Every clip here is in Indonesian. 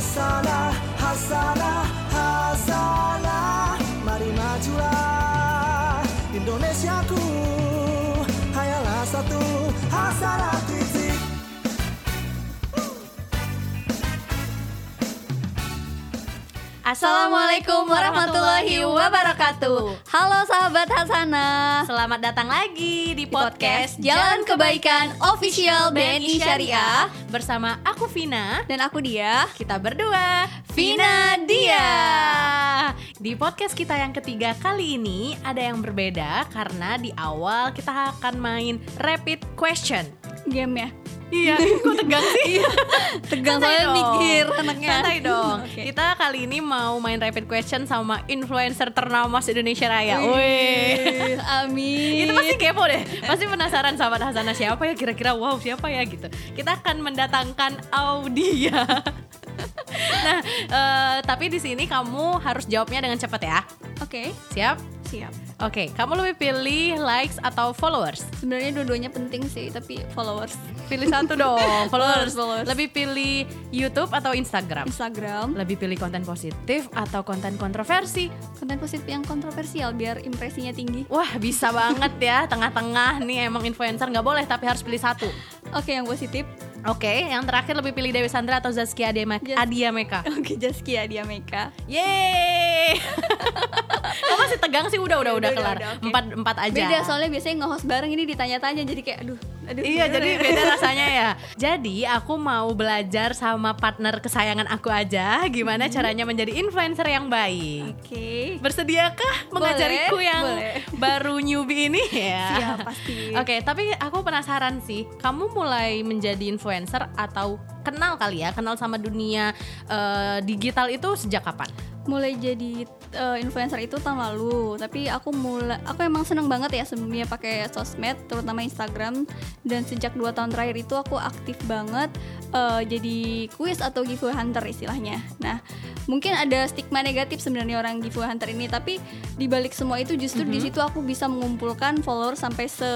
Hasanah, hasanah, Assalamualaikum warahmatullahi wabarakatuh. Halo sahabat Hasanah Selamat datang lagi di podcast Jalan Kebaikan Official BNI Syariah bersama aku Vina. Dan aku dia Kita berdua Vina Dia. Di podcast kita yang ketiga kali ini ada yang berbeda karena di awal kita akan main rapid question. Game ya Iya, kok tegang sih? Tegang Santai soalnya dong. mikir anaknya Santai dong. Oke. Kita kali ini mau main rapid question sama influencer ternama Indonesia Raya. Wih. Amin Itu pasti kepo deh. Pasti penasaran sama Hasanah siapa ya kira-kira wow siapa ya gitu. Kita akan mendatangkan Audia. nah, eh, tapi di sini kamu harus jawabnya dengan cepat ya. Oke Siap? siap Oke, kamu lebih pilih likes atau followers? Sebenarnya dua-duanya penting sih Tapi followers Pilih satu dong, followers. Followers. Lebih pilih YouTube atau Instagram? Instagram Lebih pilih konten positif atau konten kontroversi? Konten positif yang kontroversial Biar impresinya tinggi Wah bisa banget ya, tengah-tengah nih emang influencer nggak boleh tapi harus pilih satu. Oke yang positif Oke, yang terakhir lebih pilih Dewi Sandra atau Zaskia Adia Jas- Adia Meka. Oke Jaskia dia Meka Yeay. Kamu masih tegang sih udah udah udah Udah, kelar. udah, oke. Empat empat aja. Beda soalnya biasanya nge-host bareng ini ditanya-tanya Jadi kayak aduh aduh Iya, jadi ya? beda rasanya ya. Jadi aku mau belajar sama partner kesayangan aku aja gimana Hmm. caranya menjadi influencer yang baik. Oke Bersediakah mengajariku Boleh, yang boleh. baru newbie ini ya? Siap pasti Oke, tapi aku penasaran sih, kamu mulai menjadi influencer atau kenal kali ya, kenal sama dunia eh, digital itu sejak kapan? Mulai jadi uh, influencer itu tahun lalu tapi aku mulai aku emang seneng banget ya sebelumnya pakai sosmed terutama Instagram dan sejak dua tahun terakhir itu aku aktif banget uh, jadi kuis atau giveaway hunter istilahnya nah mungkin ada stigma negatif sebenarnya orang giveaway hunter ini tapi dibalik semua itu justru di situ aku bisa mengumpulkan follower sampai se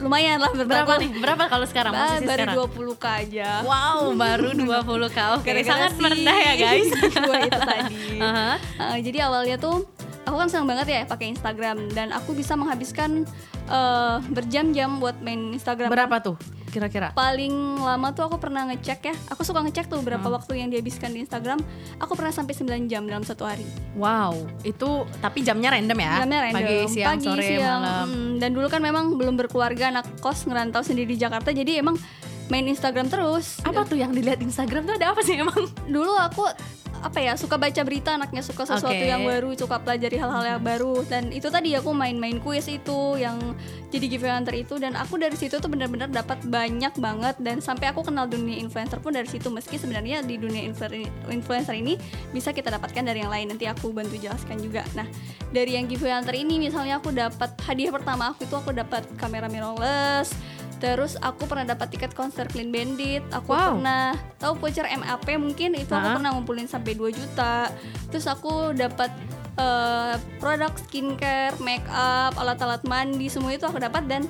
lumayan lah Berapa nih? Berapa kalau sekarang? Bah, Posisi baru sekarang? 20k aja Wow, baru 20k. Oke, sangat merendah ya guys. itu tadi Aha. Uh, jadi awalnya tuh aku kan senang banget ya pakai Instagram dan aku bisa menghabiskan uh, berjam-jam buat main Instagram. Berapa tuh kira-kira? Paling lama tuh aku pernah ngecek ya. Aku suka ngecek tuh berapa Hmm. waktu yang dihabiskan di Instagram. Aku pernah sampai 9 jam dalam satu hari. Wow, itu tapi jamnya random ya? Jamnya random. Pagi, siang, Pagi, sore, siang. malam. Mm, dan dulu kan memang belum berkeluarga, anak kos ngerantau sendiri di Jakarta. Jadi emang main Instagram terus. Apa tuh yang dilihat Instagram tuh ada apa sih emang? dulu aku apa ya suka baca berita anaknya suka sesuatu Oke. yang baru suka pelajari hal-hal yang baru. Dan itu tadi aku main-main kuis itu yang jadi giveaway hunter itu. Dan aku dari situ tuh benar-benar dapat banyak banget. Dan sampai aku kenal dunia influencer pun dari situ. Meski sebenarnya di dunia influ- influencer ini bisa kita dapatkan dari yang lain. Nanti aku bantu jelaskan juga. Nah dari yang giveaway hunter ini misalnya aku dapat hadiah pertama aku itu aku dapat kamera mirrorless Terus aku pernah dapat tiket konser Clean Bandit. Aku Wow. pernah tahu voucher MAP mungkin itu aku Ha-ha. pernah ngumpulin sampai 2 juta. Terus aku dapat eh, produk skincare, make up, alat-alat mandi semua itu aku dapat dan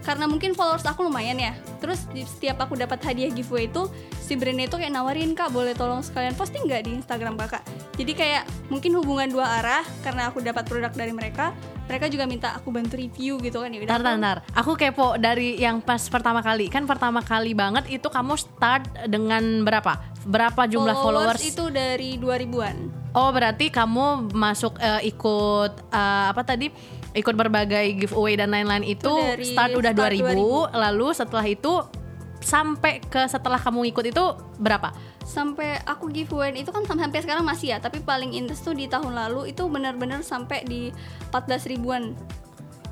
karena mungkin followers aku lumayan ya. Terus setiap aku dapat hadiah giveaway itu si brandnya itu kayak nawarin kak boleh tolong sekalian posting nggak di Instagram kakak. Jadi kayak mungkin hubungan dua arah karena aku dapat produk dari mereka. Mereka juga minta aku bantu review gitu kan ya. udah Ntar, ntar, aku- kepo dari yang pas pertama kali. Kan pertama kali banget itu kamu start dengan berapa? Berapa jumlah followers? itu dari 2000-an. Oh, berarti kamu masuk eh, ikut eh, apa tadi? Ikut berbagai giveaway dan lain-lain itu, dari start udah start 2000, lalu setelah itu sampai ke setelah kamu ikut itu berapa? Sampai aku giveaway itu kan sam- sampai sekarang masih ya, tapi paling intens tuh di tahun lalu itu benar-benar sampai di 14 ribuan.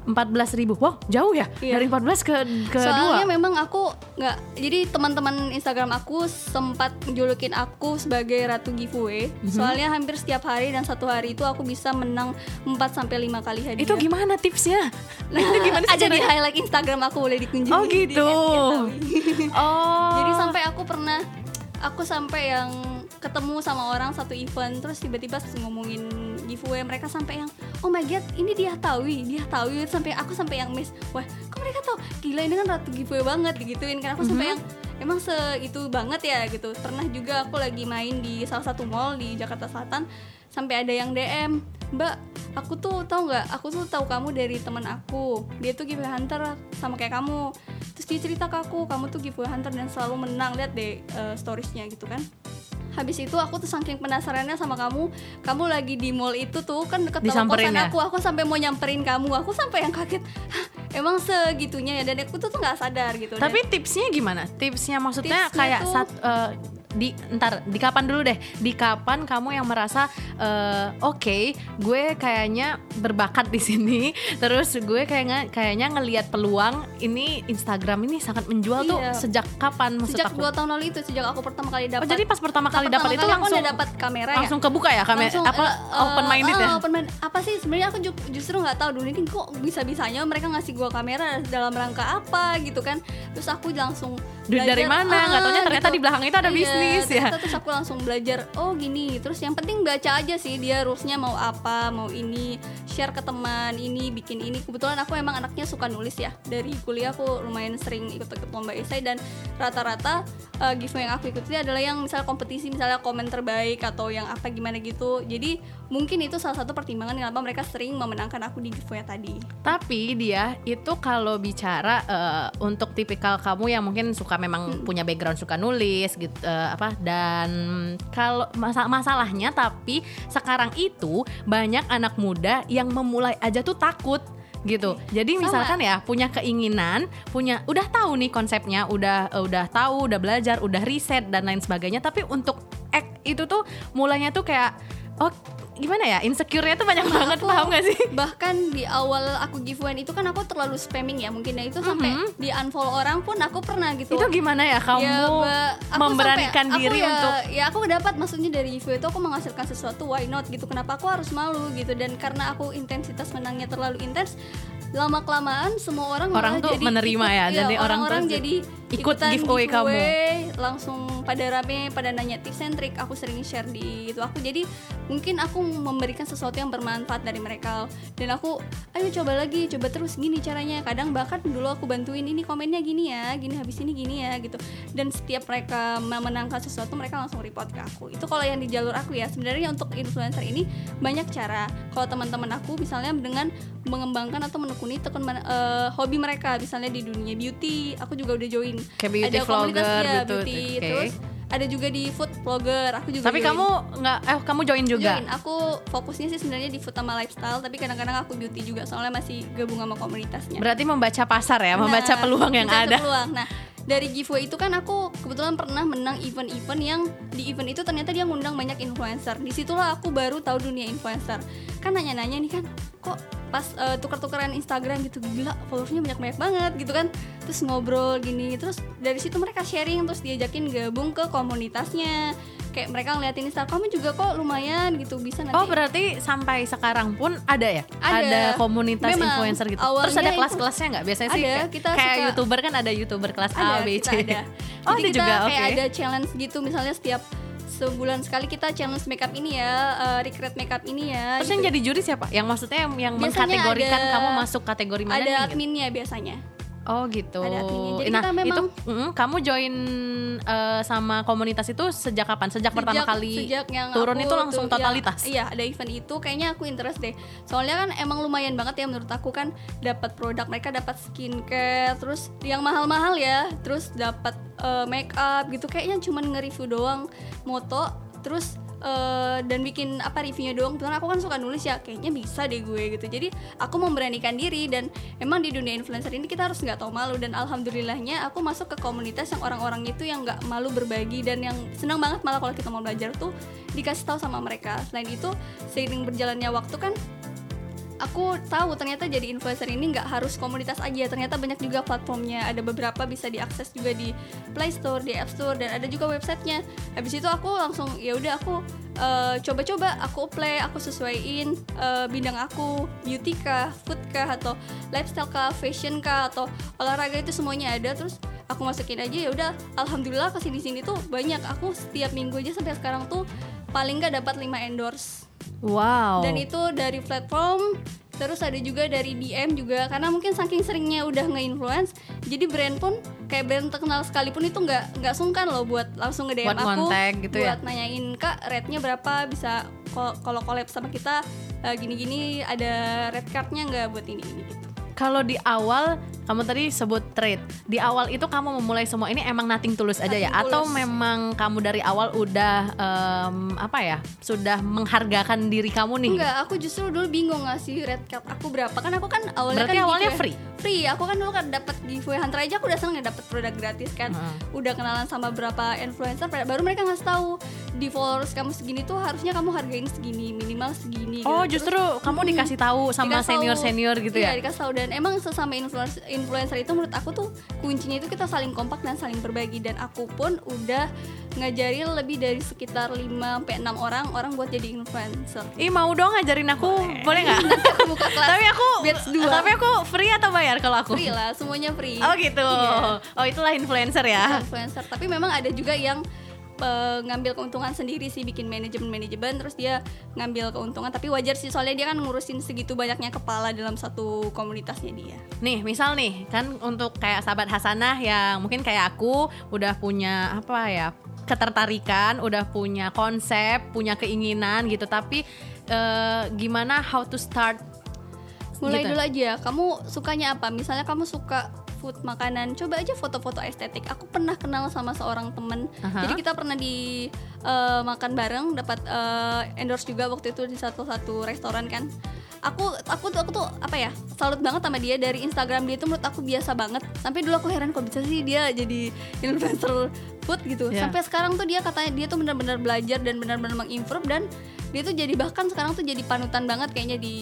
14.000 Wow, jauh ya? Iya. Dari 14 ke ke Soalnya 2. memang aku nggak, jadi teman-teman Instagram aku sempat julukin aku sebagai ratu giveaway. Mhm. Soalnya hampir setiap hari dan satu hari itu aku bisa menang 4 sampai 5 kali hadiah. Itu gimana tipsnya? Nah, itu gimana ada di highlight Instagram aku boleh dikunjungi. Oh di gitu. @irtawi. Oh. Jadi sampai aku pernah aku sampai yang ketemu sama orang satu event terus tiba-tiba ngomongin giveaway mereka sampai yang oh my god ini dia tahu dia tahu sampai aku sampai yang miss. Wah kok mereka tahu? Gila ini kan ratu giveaway banget digituin kan. Aku sampai yang emang se itu banget ya gitu. Pernah juga aku lagi main di salah satu mall di Jakarta Selatan sampai ada yang DM mbak aku tuh tahu nggak? Aku tuh tahu kamu dari teman aku. Dia tuh giveaway hunter sama kayak kamu. Terus dia cerita ke aku kamu tuh giveaway hunter dan selalu menang. Lihat deh uh, storiesnya gitu kan. Habis itu aku tuh saking penasarannya sama kamu. Kamu lagi di mall itu tuh kan Disamperin kosan ya? aku. Aku sampai mau nyamperin kamu. Aku sampai yang kaget "Hah, emang segitunya ya? Dan aku tuh tuh nggak sadar gitu. Dan- Tapi tipsnya gimana? Tipsnya maksudnya Tipsnya kayak tuh- saat eh, di ntar di kapan dulu deh? Di kapan kamu yang merasa eh, oke, gue kayaknya berbakat di sini. Terus gue kayaknya kayaknya ngelihat peluang ini Instagram ini sangat menjual tuh Iya. sejak kapan maksud sejak aku? dua tahun lalu itu sejak aku pertama kali dapat Oh, jadi pas pertama kali dapat itu kali langsung udah dapat kamera ya langsung kebuka ya kamera Langsung, apa eh, open minded eh, ya? open mind- apa sih sebenarnya aku ju- justru nggak tahu dulu ini kok bisa bisanya mereka ngasih gua kamera dalam rangka apa gitu kan terus aku langsung Duit dari mana? Nggak ah, taunya ternyata di belakang itu ada Iya, bisnis ya. terus aku langsung belajar oh gini. Terus yang penting baca aja sih dia rulesnya mau apa mau ini share ke teman ini bikin ini. Kebetulan aku emang anaknya suka nulis ya. Dari kuliah aku lumayan sering ikut-ikut lomba esai dan rata-rata uh, giveaway yang aku ikuti adalah yang misalnya kompetisi misalnya komen terbaik atau yang apa gimana gitu. Jadi mungkin itu salah satu pertimbangan kenapa mereka sering memenangkan aku di giveaway tadi Tapi dia itu kalau bicara eh, untuk tipikal kamu yang mungkin suka memang punya background suka nulis gitu eh, apa dan kalau masa masalahnya tapi sekarang itu banyak anak muda yang memulai aja tuh takut gitu. Jadi Sama. misalkan ya punya keinginan, punya udah tahu nih konsepnya, udah eh, udah tahu, udah belajar, udah riset dan lain sebagainya, tapi untuk act itu tuh mulainya tuh kayak oh gimana ya insecure-nya tuh banyak banget aku- paham gak sih? bahkan di awal aku giveaway itu kan aku terlalu spamming ya mungkin ya itu sampai di unfollow orang pun aku pernah gitu. Itu gimana ya kamu Ya, aku memberanikan sampai- diri aku ya, untuk ya aku dapat maksudnya dari giveaway itu aku menghasilkan sesuatu why not gitu kenapa aku harus malu gitu. Dan karena aku intensitas menangnya terlalu intens lama kelamaan semua orang Orang tuh jadi menerima ikut, ya, iya, jadi orang orang-orang jadi ikut ikutan giveaway kamu. langsung pada rame pada nanya tips and trick aku sering share di itu aku. Jadi mungkin aku memberikan sesuatu yang bermanfaat dari mereka. Dan aku ayo coba lagi coba terus gini caranya. Kadang bahkan dulu aku bantuin ini komennya gini ya gini habis ini gini ya gitu. Dan setiap mereka memenangkan sesuatu mereka langsung report ke aku. Itu kalau yang di jalur aku ya. Sebenarnya untuk influencer ini banyak cara. Kalau teman-teman aku misalnya dengan mengembangkan atau menekuni tekun eh, hobi mereka misalnya di dunia beauty aku juga udah join Kayak beauty ada komunitas vlogger ya, gitu, beauty oke. terus ada juga di food blogger aku juga tapi join. kamu nggak eh kamu join juga Join. aku fokusnya sih sebenarnya di food sama lifestyle tapi kadang-kadang aku beauty juga soalnya masih gabung sama komunitasnya berarti membaca pasar ya membaca Nah, peluang yang membaca ada peluang. Nah, dari giveaway itu kan aku kebetulan pernah menang event-event yang di event itu ternyata dia ngundang banyak influencer. Di situlah aku baru tahu dunia influencer. Kan nanya-nanya nih kan, kok pas eh, tukar-tukaran Instagram gitu gila followersnya banyak-banyak banget gitu kan. Terus ngobrol gini, terus dari situ mereka sharing terus diajakin gabung ke komunitasnya. Kayak mereka ngeliatin Instagram kamu juga kok lumayan gitu bisa nanti Oh berarti sampai sekarang pun ada ya? Ada. komunitas Memang, influencer gitu. Terus ada kelas-kelasnya nggak? Biasanya sih Ada, kayak, kita kayak suka- youtuber kan ada youtuber kelas A, ada, B, C. ada. Oh Jadi ada kita juga, kayak oke. ada challenge gitu misalnya setiap sebulan sekali kita challenge makeup ini ya, uh, recreate makeup ini ya. Terus gitu. yang jadi juri siapa? Yang maksudnya yang, yang Biasanya mengkategorikan ada- kamu masuk kategori mana ada nih? gitu? adminnya biasanya. Oh gitu. Ada adminnya. Jadi nah kita memang- itu mm, kamu join eh, sama komunitas itu sejak kapan? Sejak, pertama Sejak- kali sejak yang turun aku itu langsung tuh- totalitas. ya, iya, ada event itu kayaknya aku interest deh. Soalnya kan emang lumayan banget ya menurut aku kan dapat produk mereka dapat skincare, terus yang mahal-mahal ya, terus dapat uh, make up gitu kayaknya cuman nge-review doang moto terus uh, dan bikin apa reviewnya doang. Kebetulan aku kan suka nulis ya, kayaknya bisa deh gue gitu. Jadi aku memberanikan diri dan emang di dunia influencer ini kita harus nggak tahu malu dan alhamdulillahnya aku masuk ke komunitas yang orang-orang itu yang nggak malu berbagi dan yang senang banget malah kalau kita mau belajar tuh dikasih tahu sama mereka. Selain itu seiring berjalannya waktu kan aku tahu ternyata jadi influencer ini nggak harus komunitas aja. Ternyata banyak juga platformnya. Ada beberapa bisa diakses juga di Play Store di App Store dan ada juga websitenya. Habis itu aku langsung ya udah aku eh, coba-coba aku play aku sesuaiin eh, bidang aku. Beauty kah food kah atau lifestyle kah fashion kah atau olahraga itu semuanya ada. Terus aku masukin aja ya udah alhamdulillah ke sini sini tuh banyak. Aku setiap minggu aja sampai sekarang tuh paling nggak dapat 5 endorse Wow. dan itu dari platform terus ada juga dari DM juga karena mungkin saking seringnya udah nge-influence jadi brand pun kayak brand terkenal sekalipun itu nggak nggak sungkan loh buat langsung nge DM Buat aku gitu ya? buat nanyain kak rate-nya berapa bisa kalau collab sama kita eh, gini-gini ada red card-nya nggak buat ini ini gitu. Kalau di awal kamu tadi sebut trade. Di awal itu kamu memulai semua ini emang nothing tulus aja ya atau tulus. memang kamu dari awal udah em, apa ya? Sudah menghargakan diri kamu nih. Enggak, aku justru dulu bingung ngasih red card aku berapa kan aku kan awalnya Berarti kan awalnya giveaway- free? Free, aku kan dulu kan dapat giveaway hunter aja aku udah seneng ya dapat produk gratis kan. Heeh. Udah kenalan sama berapa influencer baru mereka ngasih tahu di followers kamu segini tuh harusnya kamu hargain segini, minimal segini Oh, gitu. justru Terus, kamu dikasih tahu sama dikasih tahu. senior-senior gitu iya, ya? dikasih tahu dan emang sesama influencer influencer itu menurut aku tuh kuncinya itu kita saling kompak dan saling berbagi dan aku pun udah ngajarin lebih dari sekitar 5 sampai 6 orang orang buat jadi influencer. Ih mau dong ngajarin aku, boleh nggak? Aku buka kelas tapi aku batch tapi aku free atau bayar kalau aku? free lah, semuanya free. Oh gitu. Iya. Oh itulah influencer ya. influencer. Tapi memang ada juga yang eh, ngambil keuntungan sendiri sih bikin manajemen manajemen terus dia ngambil keuntungan tapi wajar sih soalnya dia kan ngurusin segitu banyaknya kepala dalam satu komunitasnya dia Nih, misal nih, kan untuk kayak sahabat Hasanah yang mungkin kayak aku udah punya apa ya ketertarikan, udah punya konsep, punya keinginan gitu, tapi eh, gimana how to start? mulai Gitu. dulu aja kamu sukanya apa misalnya kamu suka food makanan. Coba aja foto-foto estetik. Aku pernah kenal sama seorang temen. Aha. jadi kita pernah di eh, makan bareng dapat eh, endorse juga waktu itu di satu satu restoran kan. Aku aku tuh aku tuh apa ya salut banget sama dia. Dari Instagram dia tuh menurut aku biasa banget. Sampai dulu aku heran kok bisa sih dia jadi influencer food gitu. Ya. sampai sekarang tuh dia katanya dia tuh benar-benar belajar dan benar-benar mengimprove dan dia tuh jadi bahkan sekarang tuh jadi panutan banget kayaknya di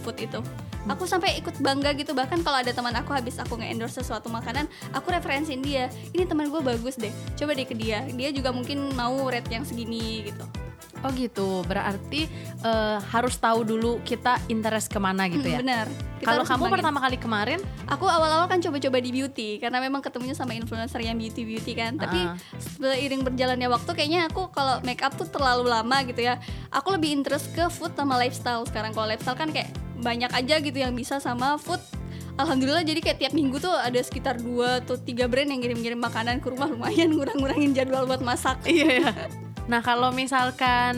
food itu aku sampai ikut bangga gitu bahkan kalau ada teman aku habis aku nge-endorse sesuatu makanan aku referensiin dia. Ini teman gue bagus deh coba deh ke dia. Dia juga mungkin mau rate yang segini gitu Oh gitu, berarti eh, harus tahu dulu kita interest ke mana gitu ya. Hmm, benar Kalau kamu kembangin. pertama kali kemarin, aku awal-awal kan coba-coba di beauty karena memang ketemunya sama influencer yang beauty beauty kan tapi Ah. seiring berjalannya waktu kayaknya aku kalau make up tuh terlalu lama gitu ya aku lebih interest ke food sama lifestyle sekarang kalau lifestyle kan kayak banyak aja gitu yang bisa sama food Alhamdulillah jadi kayak tiap minggu tuh ada sekitar 2 atau tiga brand yang ngirim-ngirim makanan ke rumah lumayan ngurang-ngurangin jadwal buat masak. Iya ya. Nah kalau misalkan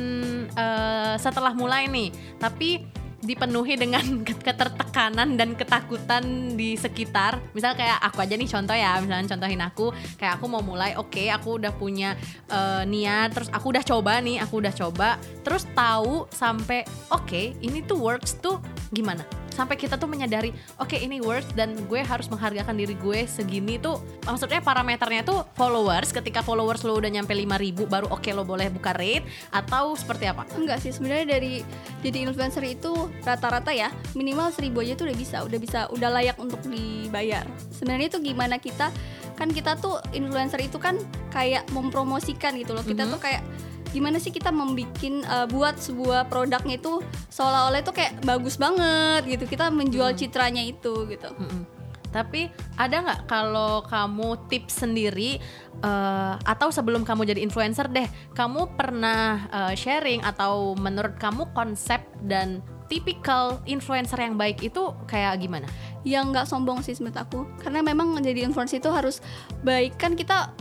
eh, setelah mulai nih, tapi dipenuhi dengan ke- ketertekanan dan ketakutan di sekitar. Misal kayak aku aja nih contoh ya, misalnya contohin aku, kayak aku mau mulai, oke aku udah punya eh, niat, terus aku udah coba nih, aku udah coba, terus tahu sampai oke ini tuh works tuh gimana? Sampai kita tuh menyadari, oke ini works dan gue harus menghargakan diri gue segini tuh, maksudnya parameternya tuh followers. Ketika followers lo udah nyampe 5000 baru oke lo boleh buka rate atau seperti apa? Enggak sih sebenarnya dari jadi influencer itu rata-rata ya minimal 1000 aja tuh udah bisa, udah bisa, udah layak untuk dibayar. Sebenarnya itu gimana kita kan kita tuh influencer itu kan kayak mempromosikan gitu loh. Kita Mhm. tuh kayak gimana sih kita membikin eh, buat sebuah produknya itu seolah-olah itu kayak bagus banget gitu. Kita menjual citranya itu gitu. Mm-mm. Tapi ada nggak kalau kamu tips sendiri eh, atau sebelum kamu jadi influencer deh, kamu pernah eh, sharing atau menurut kamu konsep dan tipikal influencer yang baik itu kayak gimana? yang nggak sombong sih menurut aku karena memang menjadi influencer itu harus baik kan kita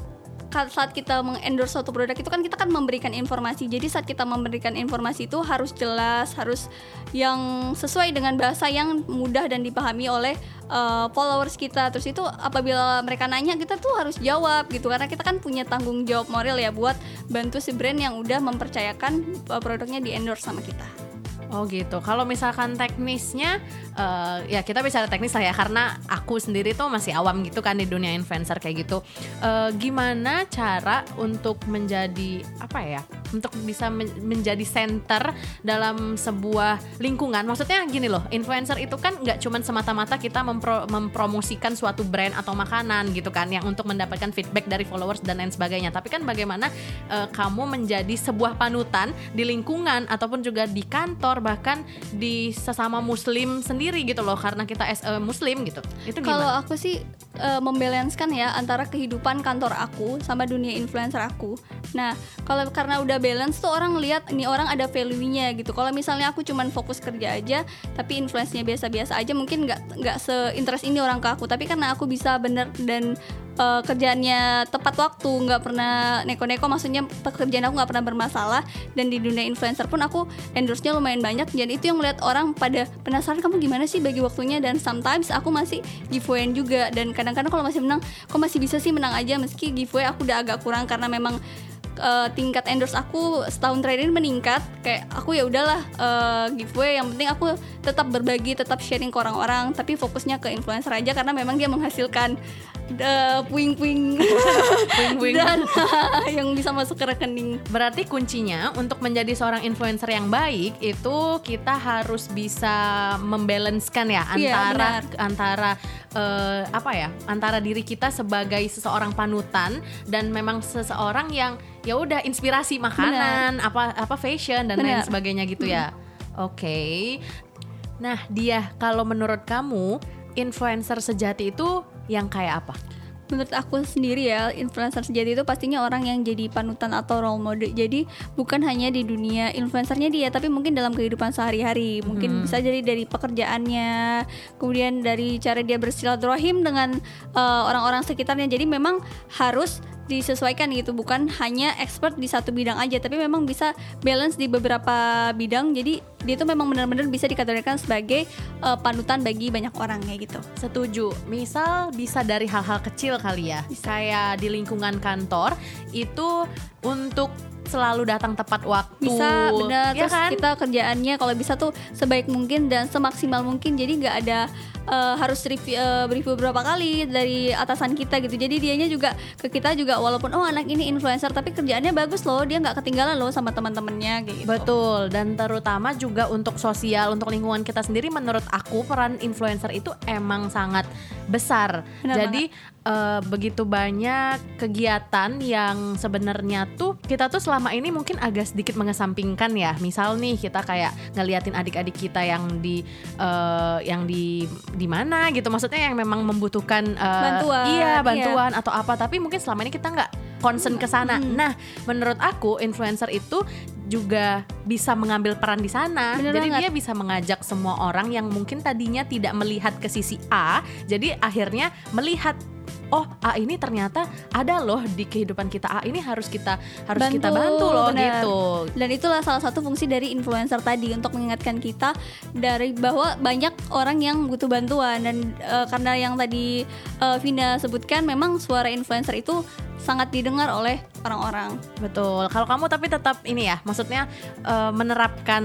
saat kita mengendorse suatu produk itu kan kita kan memberikan informasi. Jadi saat kita memberikan informasi itu harus jelas harus yang sesuai dengan bahasa yang mudah dan dipahami oleh uh, followers kita. Terus itu apabila mereka nanya kita tuh harus jawab gitu. Karena kita kan punya tanggung jawab moral ya buat bantu si brand yang udah mempercayakan uh, produknya di endorse sama kita Oh gitu. Kalau misalkan teknisnya, eh, ya kita bicara teknis lah ya, karena aku sendiri tuh masih awam gitu kan di dunia influencer kayak gitu. Eh, gimana cara untuk menjadi apa ya? Untuk bisa men- menjadi center dalam sebuah lingkungan. Maksudnya gini loh, influencer itu kan nggak cuman semata-mata kita mempro- mempromosikan suatu brand atau makanan gitu kan, yang untuk mendapatkan feedback dari followers dan lain sebagainya. Tapi kan bagaimana eh, kamu menjadi sebuah panutan di lingkungan ataupun juga di kantor bahkan di sesama muslim sendiri gitu loh karena kita as a muslim gitu itu Kalau aku sih uh, membalanskan ya antara kehidupan kantor aku sama dunia influencer aku. Nah, kalau karena udah balance tuh orang lihat ini orang ada value-nya gitu. Kalau misalnya aku cuman fokus kerja aja, tapi influence-nya biasa-biasa aja, mungkin nggak nggak se-interest ini orang ke aku. Tapi karena aku bisa bener dan eh, kerjaannya tepat waktu nggak pernah neko-neko maksudnya pekerjaan aku nggak pernah bermasalah. Dan di dunia influencer pun aku endorse-nya lumayan banyak dan itu yang melihat orang pada penasaran kamu gimana sih bagi waktunya? Dan sometimes aku masih giveaway juga dan kadang-kadang kalau masih menang kok masih bisa sih menang aja? Meski giveaway aku udah agak kurang karena memang uh, tingkat endorse aku setahun terakhir meningkat. Kayak aku ya udahlah uh, giveaway yang penting aku tetap berbagi tetap sharing ke orang-orang tapi fokusnya ke influencer aja. Karena memang dia menghasilkan uh, puing-puing Puing-puing. dan yang bisa masuk ke rekening Berarti kuncinya untuk menjadi seorang influencer yang baik itu kita harus bisa membalancekan ya Iya, antara benar. antara eh, apa ya antara diri kita sebagai seseorang panutan dan memang seseorang yang ya udah inspirasi makanan apa apa fashion dan lain Benar. sebagainya gitu ya. Oke. Nah dia kalau menurut kamu influencer sejati itu yang kayak apa? menurut aku sendiri ya influencer sejati itu pastinya orang yang jadi panutan atau role model. Jadi bukan hanya di dunia influencernya dia tapi mungkin dalam kehidupan sehari-hari. Mungkin bisa jadi dari pekerjaannya kemudian dari cara dia bersilaturahim dengan eh, orang-orang sekitarnya. Jadi memang harus disesuaikan gitu bukan hanya expert di satu bidang aja tapi memang bisa balance di beberapa bidang jadi dia itu memang benar-benar bisa dikategorikan sebagai eh, panutan bagi banyak orang kayak gitu Setuju. Misal bisa dari hal-hal kecil kali ya. Kayak di lingkungan kantor itu untuk selalu datang tepat waktu. bisa benar. Ya terus kan? kita kerjaannya kalau bisa tuh sebaik mungkin dan semaksimal mungkin. Jadi nggak ada eh, harus review, eh, review berapa kali dari atasan kita gitu. Jadi dianya juga ke kita juga walaupun oh anak ini influencer tapi kerjaannya bagus loh. Dia nggak ketinggalan loh sama teman-temannya gitu. Betul, dan terutama juga untuk sosial, untuk lingkungan kita sendiri menurut aku peran influencer itu emang sangat besar. Benar Jadi eh, begitu banyak kegiatan yang sebenarnya tuh kita tuh selama ini mungkin agak sedikit mengesampingkan ya. Misal nih kita kayak ngeliatin adik-adik kita yang di eh, yang di di mana gitu. Maksudnya yang memang membutuhkan eh, Bantuan, Iya, iya. bantuan atau apa. Tapi mungkin selama ini kita nggak concern ke sana. Nah, menurut aku influencer itu juga bisa mengambil peran di sana. Bener jadi banget. dia bisa mengajak semua orang yang mungkin tadinya tidak melihat ke sisi A, jadi akhirnya melihat Oh, A ini ternyata ada loh di kehidupan kita. A ini harus kita harus kita bantu loh benar. gitu. Dan itulah salah satu fungsi dari influencer tadi untuk mengingatkan kita dari bahwa banyak orang yang butuh bantuan dan eh, karena yang tadi eh, Vina sebutkan memang suara influencer itu sangat didengar oleh orang-orang. Betul. Kalau kamu tapi tetap ini ya, maksudnya eh, menerapkan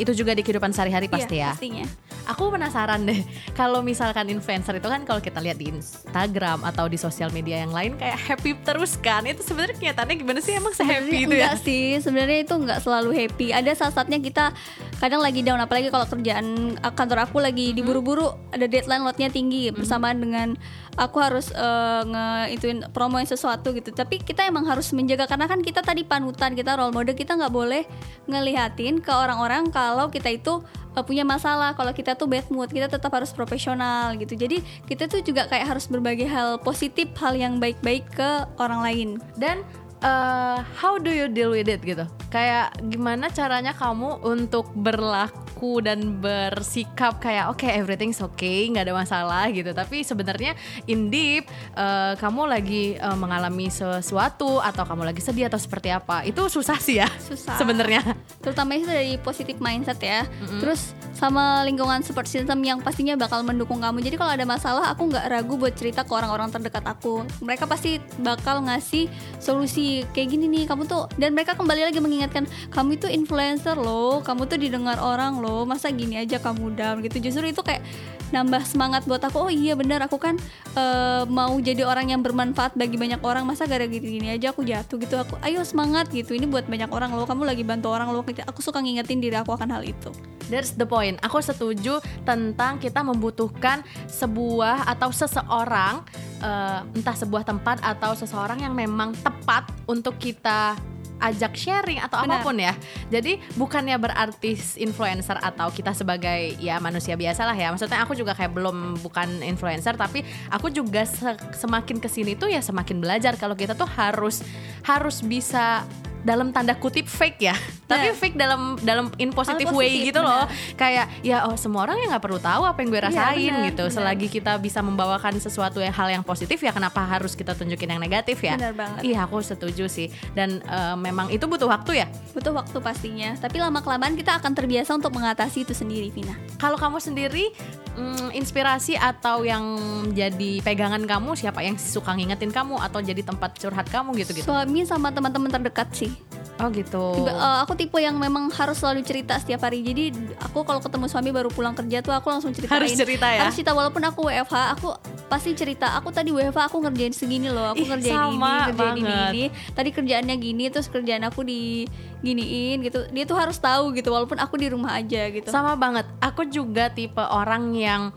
itu juga di kehidupan sehari-hari pasti Iya, ya. Pastinya. Aku penasaran deh, kalau misalkan influencer itu kan kalau kita lihat di Instagram atau di sosial media yang lain kayak happy terus kan, itu sebenarnya kenyataannya gimana sih emang se-happy itu ya? enggak sih, sebenarnya itu enggak selalu happy. Ada saat-saatnya kita kadang lagi down apalagi kalau kerjaan uh, kantor aku lagi diburu-buru, ada deadline loadnya tinggi bersamaan dengan aku harus uh, nge ituin promoin sesuatu gitu. Tapi kita emang harus menjaga karena kan kita tadi panutan, kita role model, kita nggak boleh ngelihatin ke orang-orang kalau kita itu uh, punya masalah, kalau kita tuh bad mood, kita tetap harus profesional gitu. Jadi kita tuh juga kayak harus berbagi hal positif, hal yang baik-baik ke orang lain. Dan eh, how do you deal with it gitu? Kayak gimana caranya kamu untuk berlaku dan bersikap kayak oke everything's okay, nggak ada masalah gitu. Tapi sebenarnya in deep eh, kamu lagi eh, mengalami sesuatu atau kamu lagi sedih atau seperti apa? Itu susah sih ya Susah. sebenarnya. terutama itu dari positif mindset ya terus sama lingkungan support system yang pastinya bakal mendukung kamu jadi kalau ada masalah aku nggak ragu buat cerita ke orang-orang terdekat aku mereka pasti bakal ngasih solusi kayak gini nih kamu tuh dan mereka kembali lagi mengingatkan kamu itu influencer loh kamu tuh didengar orang loh masa gini aja kamu down gitu. Justru itu kayak nambah semangat buat aku oh iya benar aku kan eh, mau jadi orang yang bermanfaat bagi banyak orang masa gara gini gini aja aku jatuh gitu. Aku ayo semangat gitu ini buat banyak orang loh kamu lagi bantu orang loh. Aku suka ngingetin diri aku akan hal itu. That's the point. Aku setuju tentang kita membutuhkan sebuah atau seseorang, eh, entah sebuah tempat atau seseorang yang memang tepat untuk kita ajak sharing atau Benar. apa pun ya. Jadi bukannya berarti influencer atau kita sebagai ya manusia biasa lah ya. Maksudnya aku juga kayak belum bukan influencer tapi aku juga se- semakin ke sini tuh ya semakin belajar kalau kita tuh harus harus bisa dalam tanda kutip fake ya tapi Nah. fake dalam dalam in positive way positif, gitu loh benar. kayak ya oh semua orang ya nggak perlu tahu apa yang gue Iya, rasain benar, gitu benar. selagi kita bisa membawakan sesuatu yang hal yang positif ya kenapa harus kita tunjukin yang negatif ya Benar banget. iya aku setuju sih dan eh, memang itu butuh waktu ya butuh waktu pastinya tapi lama kelamaan kita akan terbiasa untuk mengatasi itu sendiri Vina kalau kamu sendiri mm, inspirasi atau yang jadi pegangan kamu? Siapa yang suka ngingetin kamu atau jadi tempat curhat kamu gitu gitu suami sama teman-teman terdekat sih oh gitu. Eh, aku tipe yang memang harus selalu cerita setiap hari. Jadi aku kalau ketemu suami baru pulang kerja tuh aku langsung ceritain. Harus cerita ya? harus cerita walaupun aku WFH aku pasti cerita aku tadi WFH aku ngerjain segini loh aku Ih, ngerjain sama ini ngerjain ini, ini. Tadi kerjaannya gini terus kerjaan aku di giniin gitu. Dia tuh harus tahu gitu walaupun aku di rumah aja gitu. Sama banget. Aku juga tipe orang yang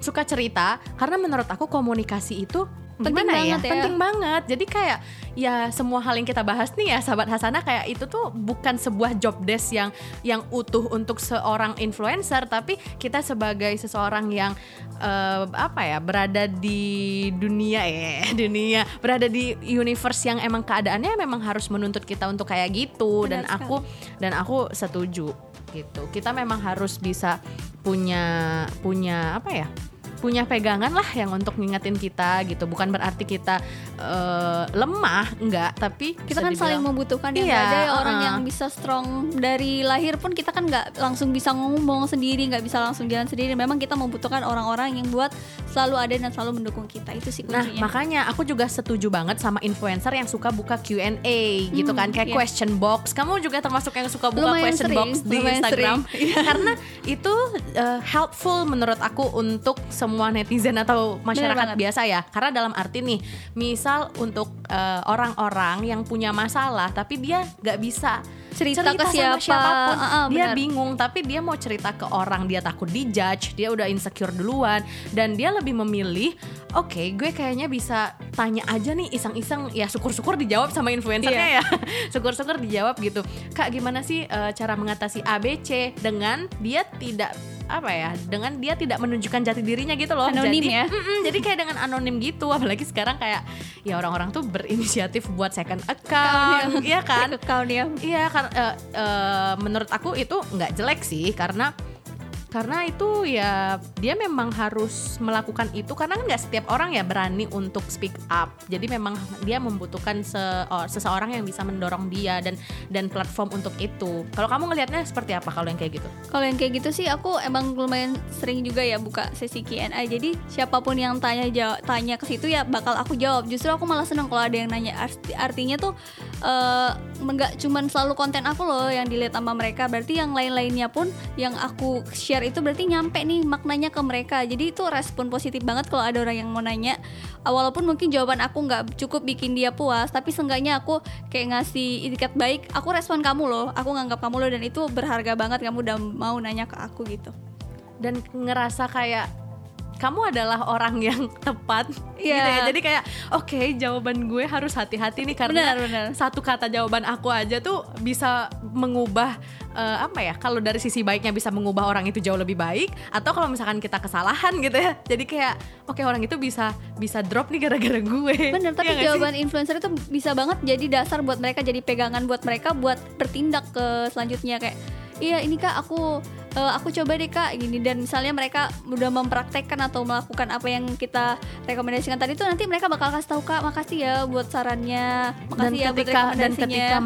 suka cerita karena menurut aku komunikasi itu Penting gimana banget ya. Penting banget. Jadi kayak ya semua hal yang kita bahas nih ya sahabat Hasana kayak itu tuh bukan sebuah job desk yang yang utuh untuk seorang influencer tapi kita sebagai seseorang yang eh, apa ya berada di dunia ya dunia berada di universe yang emang keadaannya memang harus menuntut kita untuk kayak gitu dan Benar aku dan aku setuju gitu kita memang harus bisa punya punya apa ya punya pegangan lah yang untuk ngingetin kita gitu bukan berarti kita eh, lemah enggak tapi kita kan saling membutuhkan ya Iya, ada ya orang yang bisa strong dari lahir pun kita kan nggak langsung bisa ngomong sendiri nggak bisa langsung jalan sendiri memang kita membutuhkan orang-orang yang buat selalu ada dan selalu mendukung kita itu sih Nah, kuncinya makanya aku juga setuju banget sama influencer yang suka buka Q&A gitu kan, kayak iya. question box. Kamu juga termasuk yang suka buka Lumayan question sering, box di Instagram. sering. Karena itu uh, helpful menurut aku untuk semua netizen atau masyarakat biasa ya. Karena dalam arti nih, misal untuk uh, orang-orang yang punya masalah tapi dia nggak bisa Cerita ke sama siapa, siapa pun. uh-uh, dia benar. bingung tapi dia mau cerita ke orang. Dia takut dijudge dia udah insecure duluan. Dan dia lebih memilih oke gue kayaknya bisa tanya aja nih iseng-iseng. Ya syukur-syukur dijawab sama influencernya ya. Syukur-syukur dijawab gitu. Kak gimana sih eh, cara mengatasi ABC dengan dia tidak apa ya dengan dia tidak menunjukkan jati dirinya gitu loh? Anonim jadi, ya? Mm-mm, jadi kayak dengan anonim gitu. Apalagi sekarang kayak ya orang-orang tuh berinisiatif buat second account. Iya kan? Account ya. Iya, kar- eh, eh, menurut aku itu nggak jelek sih karena karena itu ya dia memang harus melakukan itu karena kan nggak setiap orang ya berani untuk speak up. Jadi memang dia membutuhkan se- oh, seseorang yang bisa mendorong dia dan dan platform untuk itu. Kalau kamu ngelihatnya seperti apa kalau yang kayak gitu? Kalau yang kayak gitu sih aku emang lumayan sering juga ya buka sesi Q&A. Jadi siapa pun yang tanya jawab, tanya ke situ ya bakal aku jawab. Justru aku malah seneng kalau ada yang nanya. Arti- artinya tuh eh, nggak cuman selalu konten aku loh yang dilihat sama mereka. Berarti yang lain-lainnya pun yang aku share itu berarti nyampe nih maknanya ke mereka. Jadi itu respon positif banget kalau ada orang yang mau nanya. Ah, Walaupun mungkin jawaban aku nggak cukup bikin dia puas, tapi seenggaknya aku kayak ngasih itikat baik. Aku respon kamu loh, aku nganggap kamu loh dan itu berharga banget kamu udah mau nanya ke aku gitu. Dan ngerasa kayak kamu adalah orang yang tepat gitu Iya. ya. Jadi kayak oke jawaban gue harus hati-hati nih karena Benar, benar. satu kata jawaban aku aja tuh bisa mengubah eh, apa ya? Kalau dari sisi baiknya bisa mengubah orang itu jauh lebih baik atau kalau misalkan kita kesalahan gitu ya. Jadi kayak oke orang itu bisa bisa drop nih gara-gara gue. Bener, tapi Iya nggak sih? jawaban influencer itu bisa banget jadi dasar buat mereka, jadi pegangan buat mereka buat bertindak ke selanjutnya kayak iya ini kak aku eh, aku coba deh kak gini. Dan misalnya mereka udah mempraktekkan atau melakukan apa yang kita rekomendasikan tadi tuh nanti mereka bakal kasih tahu kak makasih ya buat sarannya. Dan makasih ya buat ketika dan rekomendasinya. ketika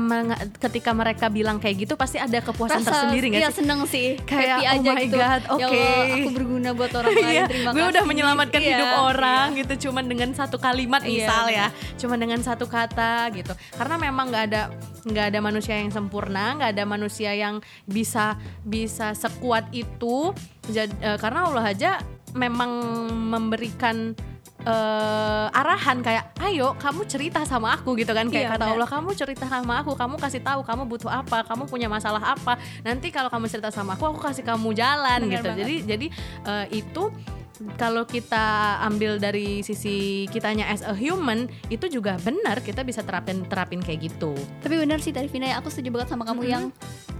ketika mereka bilang kayak gitu pasti ada kepuasan Rasa- tersendiri nggak iya, sih? seneng sih. Kayak, happy oh aja my gitu. God, ya oke. Allah aku berguna buat orang lain Iya, terima gue kasih. udah menyelamatkan Iya, hidup orang iya. gitu cuman dengan satu kalimat Iya, misal ya cuman dengan satu kata gitu. Karena memang nggak ada nggak ada manusia yang sempurna nggak ada manusia yang bisa bisa sekuat itu Jad- eh, karena Allah aja memang memberikan eh, arahan kayak ayo kamu cerita sama aku gitu kan kayak Iya, kata. Allah kamu cerita sama aku kamu kasih tahu kamu butuh apa kamu punya masalah apa nanti kalau kamu cerita sama aku aku kasih kamu jalan Benar gitu banget. jadi jadi eh, itu kalau kita ambil dari sisi kitanya as a human itu juga benar kita bisa terapin terapin kayak gitu Tapi benar sih tadi Vina ya, aku setuju banget sama kamu Mhm. yang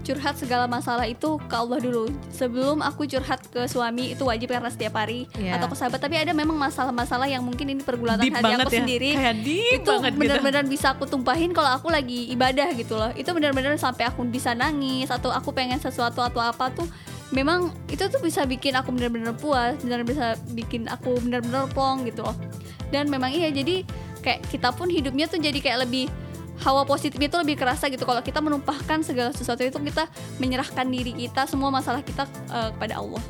curhat segala masalah itu ke Allah dulu. Sebelum aku curhat ke suami itu wajib karena setiap hari Iya. atau ke sahabat. Tapi ada memang masalah-masalah yang mungkin ini pergulatan Deep hati aku ya. sendiri. Kayak itu gitu. benar-benar bisa aku tumpahin kalau aku lagi ibadah gitu loh. Itu benar-benar sampai aku bisa nangis atau aku pengen sesuatu atau apa tuh memang itu tuh bisa bikin aku benar-benar puas, benar bisa bikin aku benar-benar plong gitu loh. Dan memang iya jadi kayak kita pun hidupnya tuh jadi kayak lebih hawa positifnya itu lebih kerasa gitu kalau kita menumpahkan segala sesuatu itu kita menyerahkan diri kita semua masalah kita eh, kepada Allah.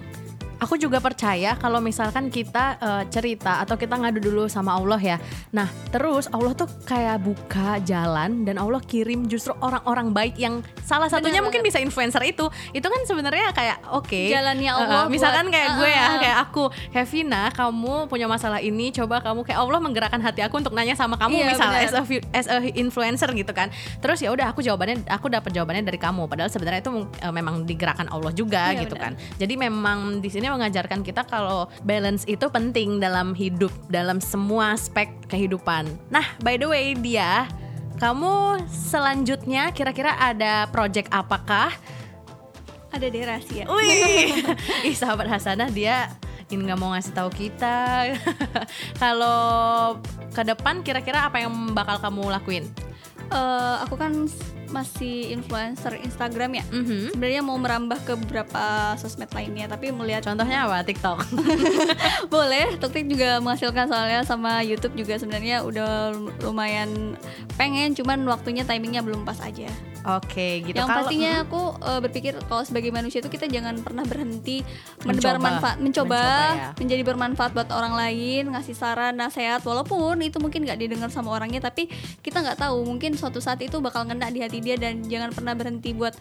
Aku juga percaya kalau misalkan kita eh, cerita atau kita ngadu dulu sama Allah ya. Nah, terus Allah tuh kayak buka jalan dan Allah kirim justru orang-orang baik yang salah satunya Benar mungkin bisa influencer itu. Itu kan sebenarnya kayak oke. Jalannya eh, Allah eh, misalkan buat- kayak gue ya, eh, eh. kayak aku, Kevina, kamu punya masalah ini, coba kamu kayak Allah menggerakkan hati aku untuk nanya sama kamu Iya, misalnya as a, as a influencer gitu kan. Terus ya udah aku jawabannya aku dapat jawabannya dari kamu padahal sebenarnya itu eh, memang digerakkan Allah juga Iya, gitu benar. kan. Jadi memang di sini mengajarkan kita kalau balance itu penting dalam hidup, dalam semua aspek kehidupan. Nah, by the way dia, kamu selanjutnya kira-kira ada project apakah? Ada deh rahasia. Wih, ih sahabat Hasanah dia ini nggak mau ngasih tahu kita. kalau ke depan kira-kira apa yang bakal kamu lakuin? Eh, aku kan masih influencer Instagram ya. Mhm. Sebenarnya mau merambah ke beberapa sosmed lainnya, tapi melihat Contohnya apa? TikTok. boleh. TikTok juga menghasilkan soalnya sama YouTube juga sebenarnya udah lumayan pengen, cuman waktunya timingnya belum pas aja. Oke, gitu. yang Kalau- pastinya aku eh, berpikir kalau sebagai manusia itu kita jangan pernah berhenti menebar Mencoba. manfaat, mencoba, Mencoba, ya. menjadi bermanfaat buat orang lain, ngasih saran, nasihat, walaupun itu mungkin nggak didengar sama orangnya, tapi kita nggak tahu mungkin suatu saat itu bakal ngena di hati dia dan jangan pernah berhenti buat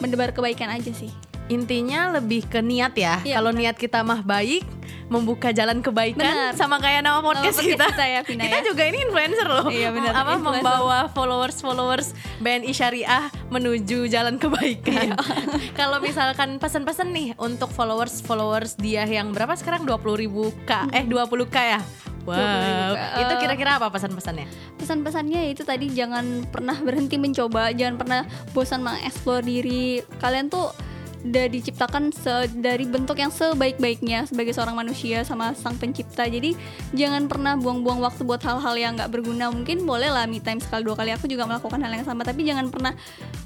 mendebar kebaikan aja sih. Intinya lebih ke niat ya. Iya, Kalau niat kita mah baik, membuka jalan kebaikan Benar. sama kayak nama podcast, podcast kita. kita ya, Vina Kita ya. juga ini influencer loh. Iya, benar, Apa influencer. membawa followers-followers BNI Syariah menuju jalan kebaikan. Iya. Kalau misalkan pesan-pesan nih untuk followers-followers dia yang berapa sekarang 20 ribu K, eh 20 K ya. Wow, 20K. itu kira-kira apa pesan-pesannya? Pesan-pesannya itu tadi jangan pernah berhenti mencoba, jangan pernah bosan mengeksplor diri. Kalian tuh udah diciptakan dari bentuk yang sebaik-baiknya sebagai seorang manusia sama sang pencipta. Jadi jangan pernah buang-buang waktu buat hal-hal yang nggak berguna. Mungkin boleh lah me time sekali dua kali. Aku juga melakukan hal yang sama, tapi jangan pernah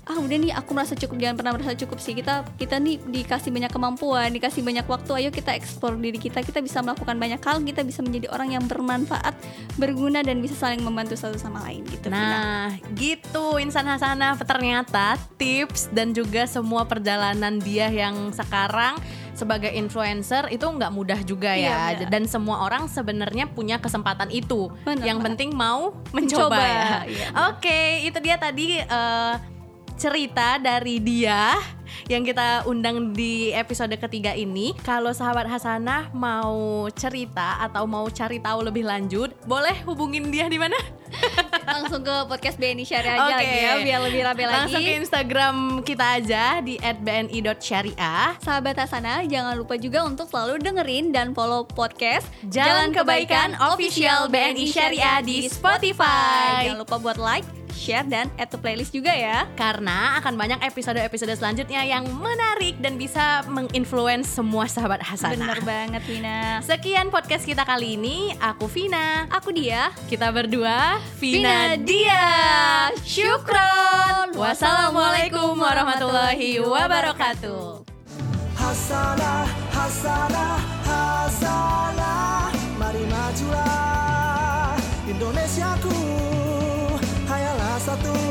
ah udah nih aku merasa cukup. Jangan pernah merasa cukup sih. Kita kita nih dikasih banyak kemampuan, dikasih banyak waktu. Ayo kita eksplor diri kita. Kita bisa melakukan banyak hal. Kita bisa menjadi orang yang bermanfaat, berguna dan bisa saling membantu satu sama lain gitu. Vina. Nah, gitu Insan Hasanah ternyata tips dan juga semua perjalanan dia yang sekarang sebagai influencer itu nggak mudah juga Iya, ya benar. dan semua orang sebenarnya punya kesempatan itu. Benar yang penting mau mencoba, Mencoba, ya. Iya. oke itu dia tadi eh, cerita dari dia yang kita undang di episode ketiga ini. Kalau sahabat Hasanah mau cerita atau mau cari tahu lebih lanjut, boleh hubungin dia di mana? langsung ke podcast BNI Syariah aja Oke. lagi ya biar lebih rame lagi. Langsung ke Instagram kita aja di @bni.syariah. Sahabat Hasana, jangan lupa juga untuk selalu dengerin dan follow podcast Jalan Kebaikan Official BNI Syariah di Spotify. Jangan lupa buat like, share, dan add to playlist juga ya. Karena akan banyak episode-episode selanjutnya yang menarik dan bisa menginfluence semua sahabat Hasanah. Bener banget, Vina. Sekian podcast kita kali ini. Aku Vina. Aku dia, Kita berdua Vina Vina Dia. Syukron. Wassalamualaikum warahmatullahi wabarakatuh. Hasanah, Hasanah, Hasanah Mari majulah Indonesiaku Hayalah satu